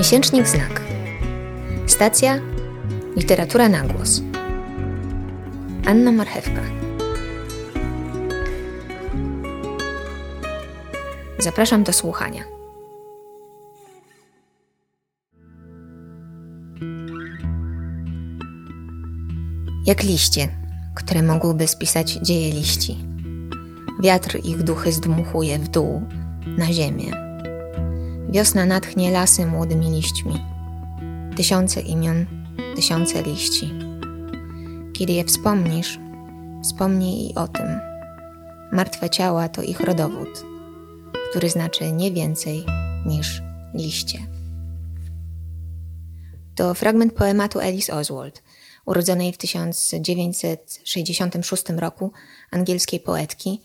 Miesięcznik Znak. Stacja Literatura na głos. Anna Marchewka. Zapraszam do słuchania. Jak liście, które mogłyby spisać dzieje liści. Wiatr ich duchy zdmuchuje w dół, na ziemię. Wiosna natchnie lasy młodymi liśćmi. Tysiące imion, tysiące liści. Kiedy je wspomnisz, wspomnij i o tym. Martwe ciała to ich rodowód, który znaczy nie więcej niż liście. To fragment poematu Alice Oswald, urodzonej w 1966 roku angielskiej poetki,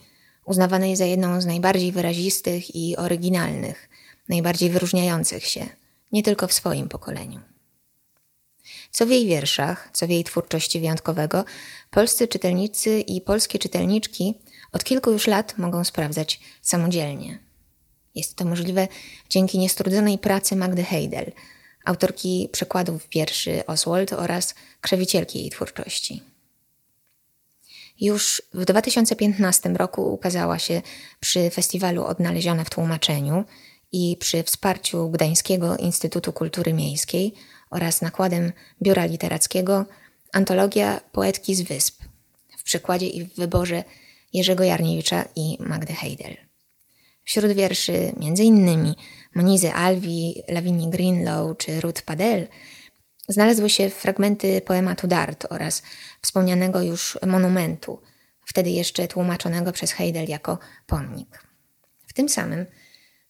uznawanej za jedną z najbardziej wyrazistych i oryginalnych, najbardziej wyróżniających się, nie tylko w swoim pokoleniu. Co w jej wierszach, co w jej twórczości wyjątkowego, polscy czytelnicy i polskie czytelniczki od kilku już lat mogą sprawdzać samodzielnie. Jest to możliwe dzięki niestrudzonej pracy Magdy Heidel, autorki przekładów wierszy Oswald oraz krzewicielki jej twórczości. Już w 2015 roku ukazała się przy festiwalu Odnalezione w tłumaczeniu i przy wsparciu Gdańskiego Instytutu Kultury Miejskiej oraz nakładem Biura Literackiego antologia Poetki z Wysp w przykładzie i w wyborze Jerzego Jarniewicza i Magdy Heidel. Wśród wierszy m.in. Monizy Alvi, Lawini Greenlow czy Ruth Padel znalazły się fragmenty poematu Dart oraz wspomnianego już monumentu, wtedy jeszcze tłumaczonego przez Heidel jako pomnik. W tym samym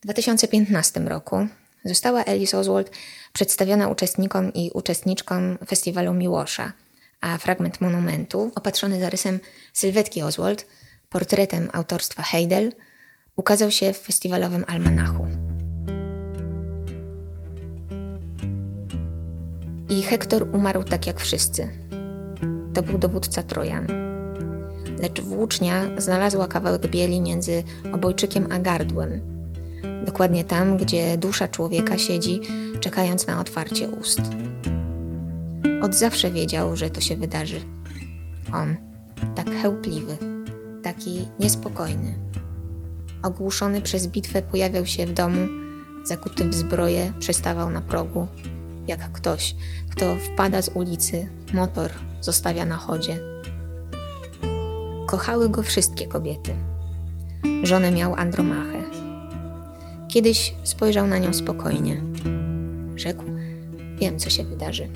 2015 roku została Alice Oswald przedstawiona uczestnikom i uczestniczkom festiwalu Miłosza, a fragment monumentu, opatrzony zarysem sylwetki Oswald, portretem autorstwa Heidel, ukazał się w festiwalowym almanachu. I Hektor umarł tak jak wszyscy. To był dowódca Trojan. Lecz włócznia znalazła kawałek bieli między obojczykiem a gardłem. Dokładnie tam, gdzie dusza człowieka siedzi, czekając na otwarcie ust. Od zawsze wiedział, że to się wydarzy. On, tak chełpliwy, taki niespokojny. Ogłuszony przez bitwę pojawiał się w domu, zakuty w zbroję, przestawał na progu, jak ktoś, kto wpada z ulicy, motor zostawia na chodzie. Kochały go wszystkie kobiety. Żonę miał Andromachę. Kiedyś spojrzał na nią spokojnie. Rzekł: Wiem, co się wydarzy.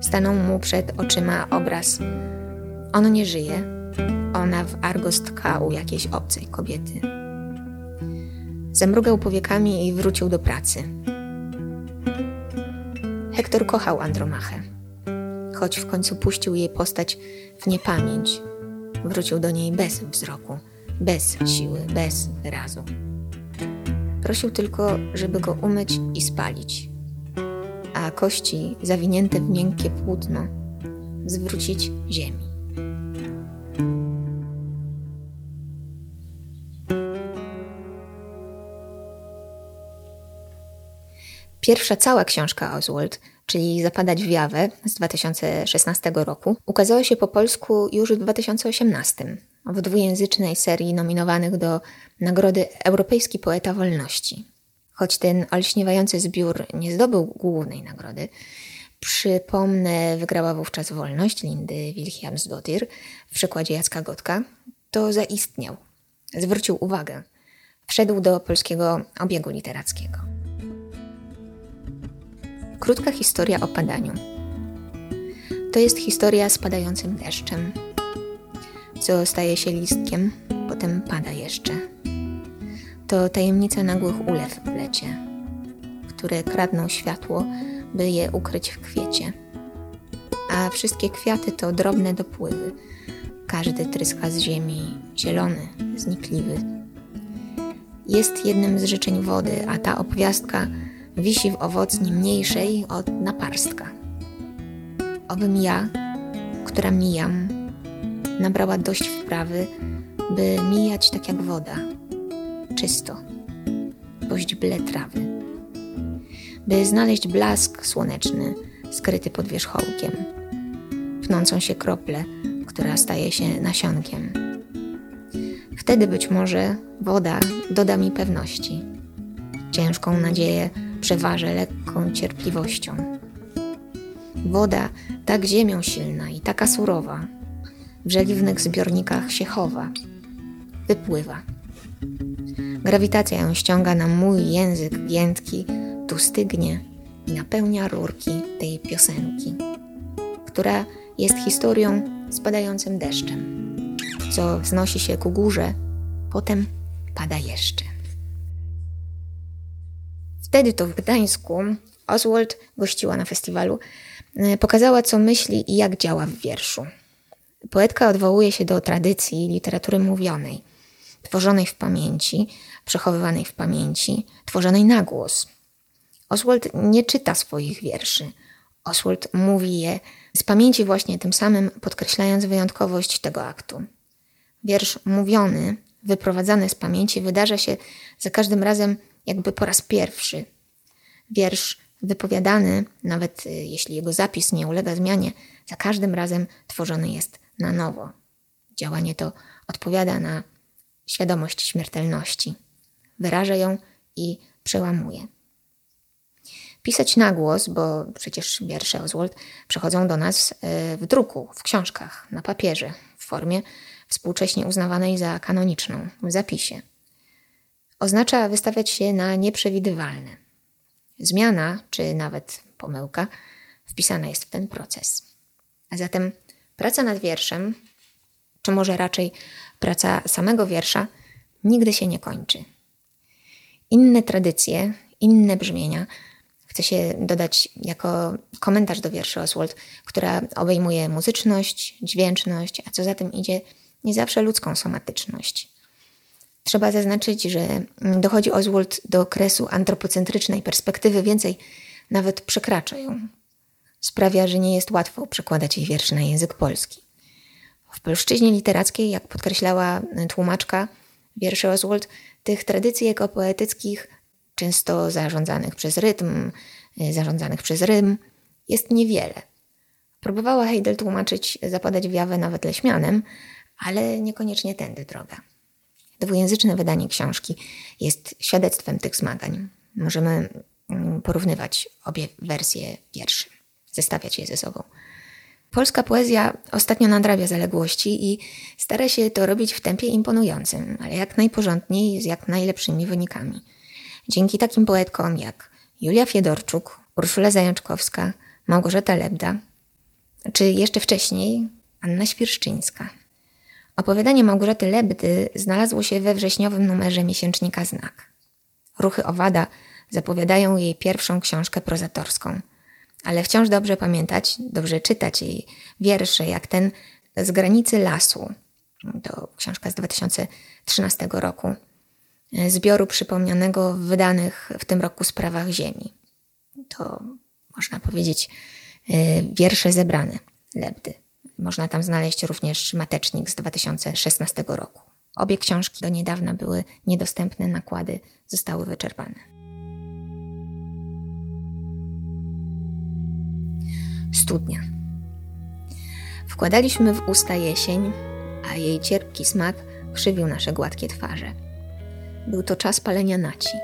Stanął mu przed oczyma obraz. On nie żyje, ona w Argos tka u jakiejś obcej kobiety. Zamrugał powiekami i wrócił do pracy. Hektor kochał Andromachę, choć w końcu puścił jej postać w niepamięć. Wrócił do niej bez wzroku, bez siły, bez wyrazu. Prosił tylko, żeby go umyć i spalić, a kości zawinięte w miękkie płótno zwrócić ziemi. Pierwsza cała książka Oswald, czyli Zapadać w Jawę z 2016 roku, ukazała się po polsku już w 2018 w dwujęzycznej serii nominowanych do Nagrody Europejski Poeta Wolności. Choć ten olśniewający zbiór nie zdobył głównej nagrody, przypomnę, wygrała wówczas Wolność Lindy Wilhelmsdottir w przykładzie Jacka Gotka, to zaistniał. Zwrócił uwagę. Wszedł do polskiego obiegu literackiego. Krótka historia o padaniu. To jest historia z padającym deszczem, co staje się listkiem, potem pada jeszcze. To tajemnica nagłych ulew w lecie, które kradną światło, by je ukryć w kwiecie. A wszystkie kwiaty to drobne dopływy. Każdy tryska z ziemi, zielony, znikliwy. Jest jednym z życzeń wody, a ta obwiastka wisi w owocni mniejszej od naparstka. Obym ja, która mijam, nabrała dość wprawy, by mijać tak jak woda, czysto, po źdźble trawy. by znaleźć blask słoneczny skryty pod wierzchołkiem, pnącą się krople, która staje się nasionkiem. Wtedy być może woda doda mi pewności. Ciężką nadzieję przeważę lekką cierpliwością. Woda, tak ziemią silna i taka surowa, w żeliwnych zbiornikach się chowa, wypływa. Grawitacja ją ściąga na mój język giętki, tu stygnie i napełnia rurki tej piosenki, która jest historią spadającym deszczem, co wznosi się ku górze, potem pada jeszcze. Wtedy to w Gdańsku Oswald gościła na festiwalu, e, pokazała co myśli i jak działa w wierszu. Poetka odwołuje się do tradycji literatury mówionej, tworzonej w pamięci, przechowywanej w pamięci, tworzonej na głos. Oswald nie czyta swoich wierszy. Oswald mówi je z pamięci właśnie tym samym podkreślając wyjątkowość tego aktu. Wiersz mówiony, wyprowadzany z pamięci wydarza się za każdym razem jakby po raz pierwszy. Wiersz wypowiadany, nawet y, jeśli jego zapis nie ulega zmianie, za każdym razem tworzony jest na nowo. Działanie to odpowiada na świadomość śmiertelności, wyraża ją i przełamuje. Pisać na głos, bo przecież wiersze Oswald przechodzą do nas y, w druku, w książkach, na papierze, w formie współcześnie uznawanej za kanoniczną, w zapisie. Oznacza wystawiać się na nieprzewidywalne. Zmiana, czy nawet pomyłka, wpisana jest w ten proces. A zatem praca nad wierszem, czy może raczej praca samego wiersza, nigdy się nie kończy. Inne tradycje, inne brzmienia chcę się dodać jako komentarz do wierszy Oswald, która obejmuje muzyczność, dźwięczność, a co za tym idzie, nie zawsze ludzką somatyczność. Trzeba zaznaczyć, że dochodzi Oswald do okresu antropocentrycznej perspektywy, więcej nawet przekracza ją. Sprawia, że nie jest łatwo przekładać jej wierszy na język polski. W polszczyźnie literackiej, jak podkreślała tłumaczka wierszy Oswald, tych tradycji jego poetyckich, często zarządzanych przez rytm, zarządzanych przez rym, jest niewiele. Próbowała Heidel tłumaczyć, zapadać w jawę nawet leśmianem, ale niekoniecznie tędy droga. Dwujęzyczne wydanie książki jest świadectwem tych zmagań. Możemy mm, porównywać obie wersje wierszy, zestawiać je ze sobą. Polska poezja ostatnio nadrabia zaległości i stara się to robić w tempie imponującym, ale jak najporządniej, z jak najlepszymi wynikami. Dzięki takim poetkom jak Julia Fiedorczuk, Urszula Zajączkowska, Małgorzata Lebda, czy jeszcze wcześniej Anna Świerszczyńska. Opowiadanie Małgorzaty Lebdy znalazło się we wrześniowym numerze miesięcznika Znak. Ruchy Owada zapowiadają jej pierwszą książkę prozatorską. Ale wciąż dobrze pamiętać, dobrze czytać jej wiersze, jak ten z granicy lasu. To książka z 2013 roku, zbioru przypomnianego w wydanych w tym roku sprawach Ziemi. To można powiedzieć e, wiersze zebrane Lebdy. Można tam znaleźć również matecznik z 2016 roku. Obie książki do niedawna były niedostępne, nakłady zostały wyczerpane. Studnia. Wkładaliśmy w usta jesień, a jej cierpki smak krzywił nasze gładkie twarze. Był to czas palenia naci,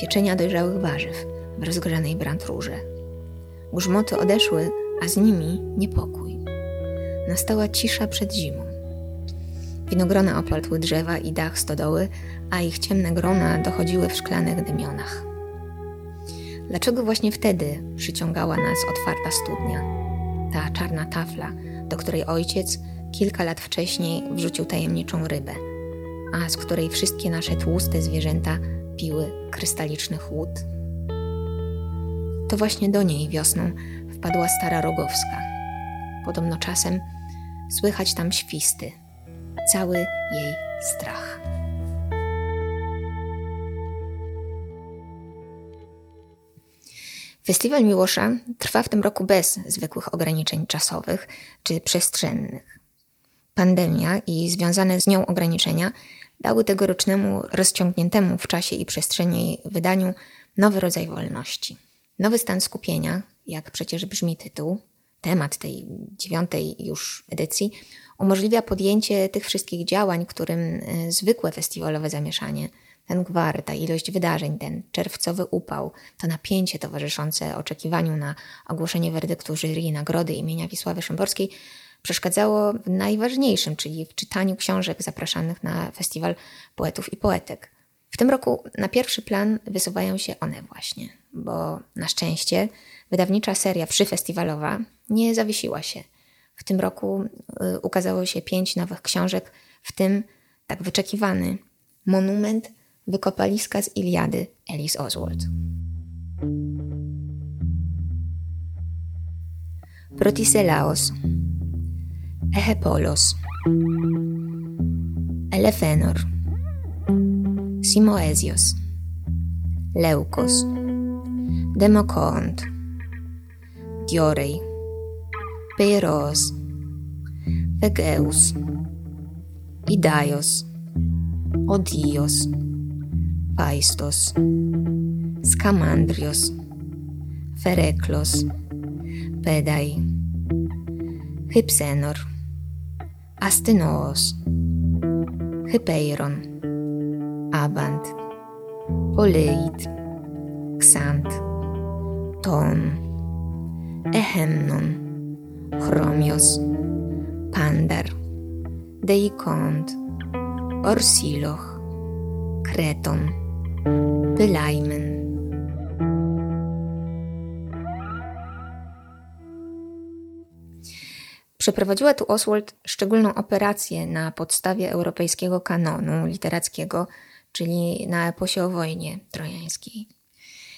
pieczenia dojrzałych warzyw w rozgrzanej brandrurze. Grzmoty odeszły, a z nimi niepokój nastała cisza przed zimą. Winogrona oplatły drzewa i dach stodoły, a ich ciemne grona dochodziły w szklanych dymionach. Dlaczego właśnie wtedy przyciągała nas otwarta studnia? Ta czarna tafla, do której ojciec kilka lat wcześniej wrzucił tajemniczą rybę, a z której wszystkie nasze tłuste zwierzęta piły krystaliczny chłód. To właśnie do niej wiosną wpadła stara Rogowska. Podobno czasem Słychać tam świsty, cały jej strach. Festiwal Miłosza trwa w tym roku bez zwykłych ograniczeń czasowych czy przestrzennych. Pandemia i związane z nią ograniczenia dały tegorocznemu rozciągniętemu w czasie i przestrzeni wydaniu nowy rodzaj wolności. Nowy stan skupienia, jak przecież brzmi tytuł, temat tej dziewiątej już edycji, umożliwia podjęcie tych wszystkich działań, którym e, zwykłe festiwalowe zamieszanie, ten gwar, ta ilość wydarzeń, ten czerwcowy upał, to napięcie towarzyszące oczekiwaniu na ogłoszenie werdyktu jury i nagrody imienia Wisławy Szymborskiej przeszkadzało w najważniejszym, czyli w czytaniu książek zapraszanych na festiwal poetów i poetek. W tym roku na pierwszy plan wysuwają się one właśnie, bo na szczęście wydawnicza seria przyfestiwalowa nie zawiesiła się. W tym roku y, ukazało się pięć nowych książek, w tym tak wyczekiwany monument Wykopaliska z Iliady Elis Oswald. Protiselaos. Echepolos Elefenor. Simoesios. Leukos Demokoont Diorei. Peiros Vegeus. Idaios. Odios. Πάιστος, Σκαμάνδριος, Φερέκλος, Πεδαί, Χυψένορ, Ασθενόος, Χεπέιρον, Άμπαντ, Πολέιτ, Ξάντ, Τόν, Εχέμνον, Χρώμιος, Πάνταρ, Δεϊκόντ, Ορσίλοχ, Κρέτον, Bylajmen Przeprowadziła tu Oswald szczególną operację na podstawie europejskiego kanonu literackiego, czyli na eposie o wojnie trojańskiej.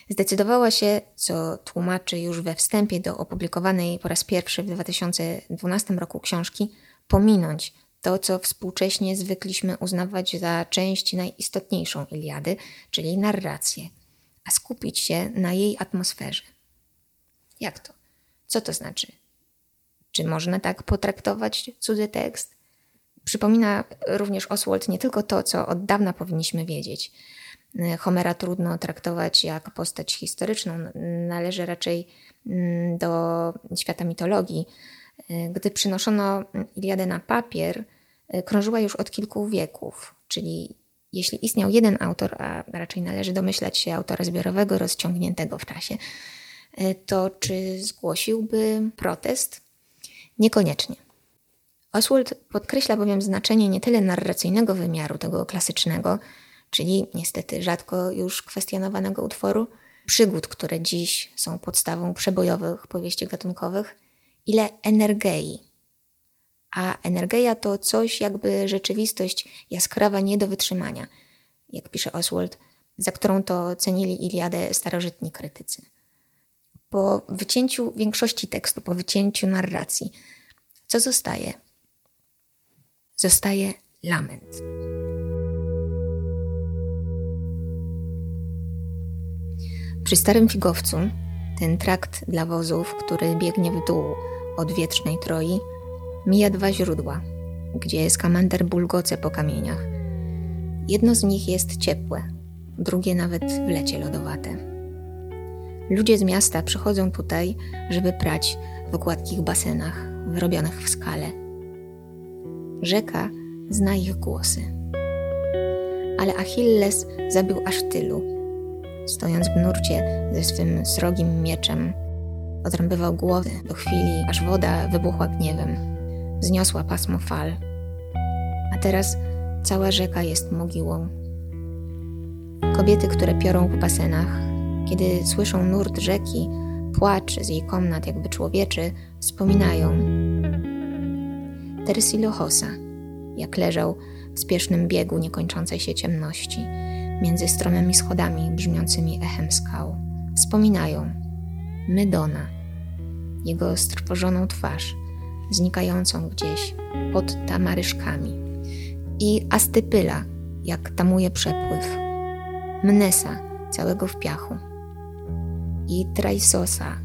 Zdecydowała się, co tłumaczy już we wstępie do opublikowanej po raz pierwszy w 2012 roku książki, pominąć to, co współcześnie zwykliśmy uznawać za część najistotniejszą Iliady, czyli narrację, a skupić się na jej atmosferze. Jak to? Co to znaczy? Czy można tak potraktować cudzy tekst? Przypomina również Oswald nie tylko to, co od dawna powinniśmy wiedzieć. Homera trudno traktować jak postać historyczną, należy raczej mm, do świata mitologii. Gdy przynoszono Iliadę na papier, krążyła już od kilku wieków, czyli jeśli istniał jeden autor, a raczej należy domyślać się autora zbiorowego, rozciągniętego w czasie, to czy zgłosiłby protest? Niekoniecznie. Oswald podkreśla bowiem znaczenie nie tyle narracyjnego wymiaru tego klasycznego, czyli niestety rzadko już kwestionowanego utworu, przygód, które dziś są podstawą przebojowych powieści gatunkowych, ile energii. A energia to coś jakby rzeczywistość jaskrawa nie do wytrzymania, jak pisze Oswald, za którą to cenili Iliadę starożytni krytycy. Po wycięciu większości tekstu, po wycięciu narracji, co zostaje? Zostaje lament. Przy Starym Figowcu, ten trakt dla wozów, który biegnie w dół od wietrznej Troi, mija dwa źródła, gdzie skamander bulgoce po kamieniach. Jedno z nich jest ciepłe, drugie nawet w lecie lodowate. Ludzie z miasta przychodzą tutaj, żeby prać w gładkich basenach, wyrobionych w skale. Rzeka zna ich głosy. Ale Achilles zabił aż tylu. Stojąc w nurcie ze swym srogim mieczem, odrąbywał głowy do chwili, aż woda wybuchła gniewem, zniosła pasmo fal. A teraz cała rzeka jest mogiłą. Kobiety, które piorą w basenach, kiedy słyszą nurt rzeki, płacz z jej komnat jakby człowieczy, wspominają Tersilochosa, jak leżał w spiesznym biegu niekończącej się ciemności, między stromymi schodami brzmiącymi echem skał. Wspominają Mydona, jego strwożoną twarz, znikającą gdzieś pod tamaryszkami, i Astypyla, jak tamuje przepływ, Mnesa, całego w piachu i Traisosa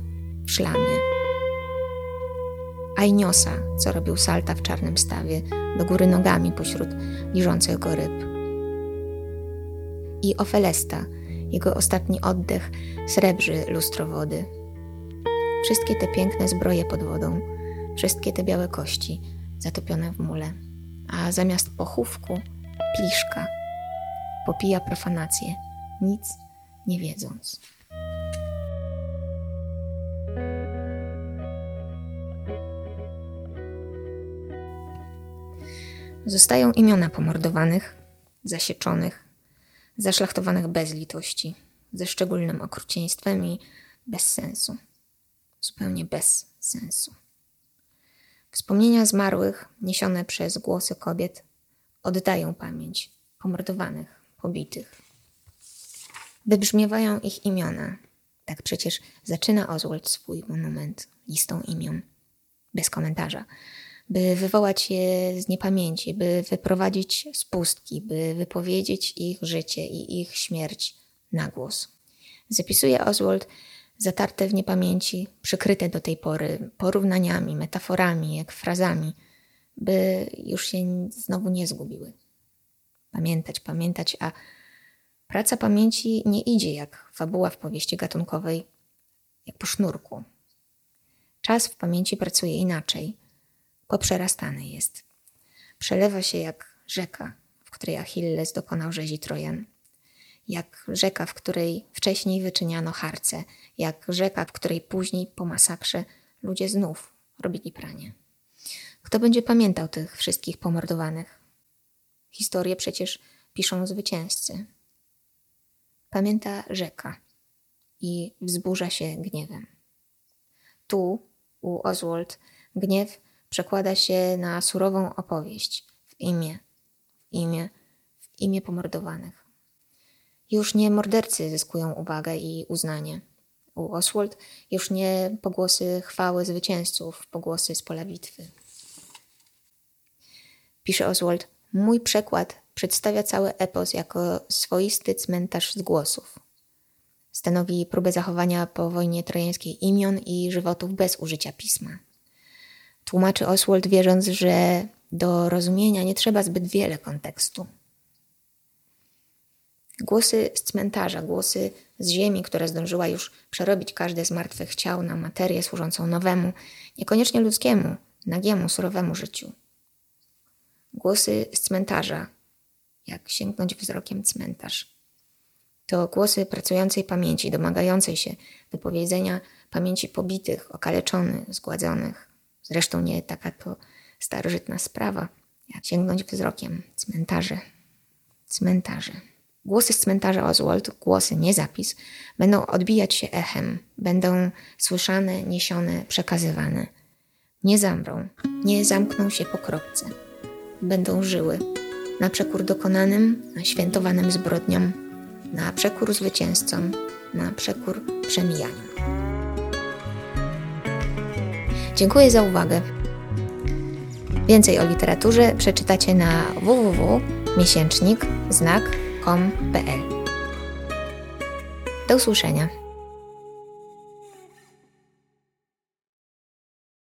w szlamie. Ainiosa, co robił salta w czarnym stawie, do góry nogami pośród liżących go ryb. I Ofelesta, jego ostatni oddech srebrzy lustro wody. Wszystkie te piękne zbroje pod wodą, wszystkie te białe kości zatopione w mule, a zamiast pochówku pliszka popija profanację, nic nie wiedząc. Zostają imiona pomordowanych, zasieczonych, zaszlachtowanych bez litości, ze szczególnym okrucieństwem i bez sensu. Zupełnie bez sensu. Wspomnienia zmarłych, niesione przez głosy kobiet, oddają pamięć pomordowanych, pobitych. Wybrzmiewają ich imiona. Tak przecież zaczyna Oswald swój monument listą imion, bez komentarza by wywołać je z niepamięci, by wyprowadzić z pustki, by wypowiedzieć ich życie i ich śmierć na głos. Zapisuje Oswald zatarte w niepamięci, przykryte do tej pory porównaniami, metaforami, jak frazami, by już się znowu nie zgubiły. Pamiętać, pamiętać, a praca pamięci nie idzie jak fabuła w powieści gatunkowej, jak po sznurku. Czas w pamięci pracuje inaczej – poprzerastany jest. Przelewa się jak rzeka, w której Achilles dokonał rzezi Trojan. Jak rzeka, w której wcześniej wyczyniano harce, jak rzeka, w której później po masakrze ludzie znów robili pranie. Kto będzie pamiętał tych wszystkich pomordowanych? Historię przecież piszą zwycięzcy. Pamięta rzeka i wzburza się gniewem. Tu, u Oswald, gniew przekłada się na surową opowieść w imię, w imię, w imię pomordowanych. Już nie mordercy zyskują uwagę i uznanie. U Oswald już nie pogłosy chwały zwycięzców, pogłosy z pola bitwy. Pisze Oswald, mój przekład przedstawia cały epos jako swoisty cmentarz z głosów. Stanowi próbę zachowania po wojnie trojańskiej imion i żywotów bez użycia pisma. Tłumaczy Oswald, wierząc, że do rozumienia nie trzeba zbyt wiele kontekstu. Głosy z cmentarza, głosy z ziemi, która zdążyła już przerobić każde z martwych ciał na materię służącą nowemu, niekoniecznie ludzkiemu, nagiemu, surowemu życiu. Głosy z cmentarza, jak sięgnąć wzrokiem cmentarz. To głosy pracującej pamięci, domagającej się wypowiedzenia pamięci pobitych, okaleczonych, zgładzonych. Zresztą nie taka to starożytna sprawa, jak sięgnąć wzrokiem cmentarze. Cmentarze. Głosy z cmentarza Oswald, głosy, nie zapis, będą odbijać się echem, będą słyszane, niesione, przekazywane. Nie zamrą, nie zamkną się po kropce. Będą żyły na przekór dokonanym, na świętowanym zbrodniom, na przekór zwycięzcom, na przekór przemijaniom. Dziękuję za uwagę. Więcej o literaturze przeczytacie na Do usłyszenia.